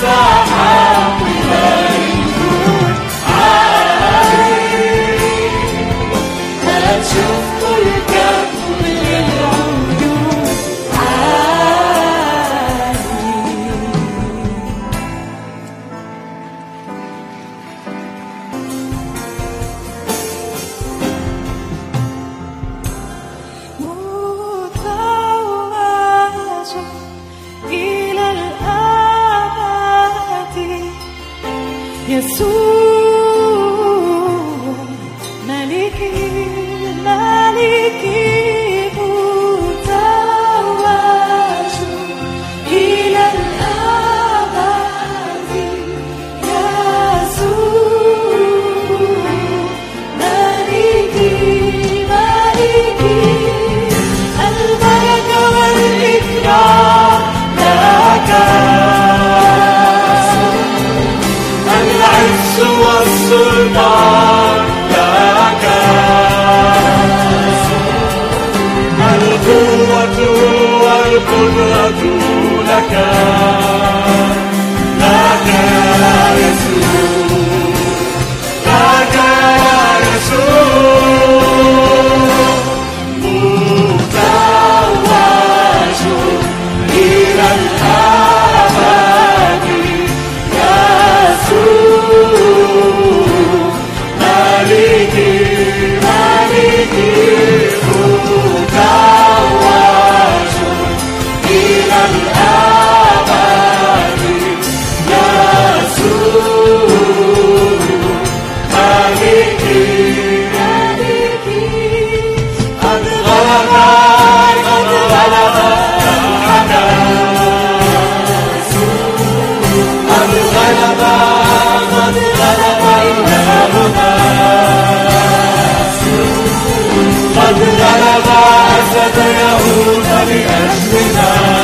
Sahara. 耶稣。come. أسد يهود لأجلنا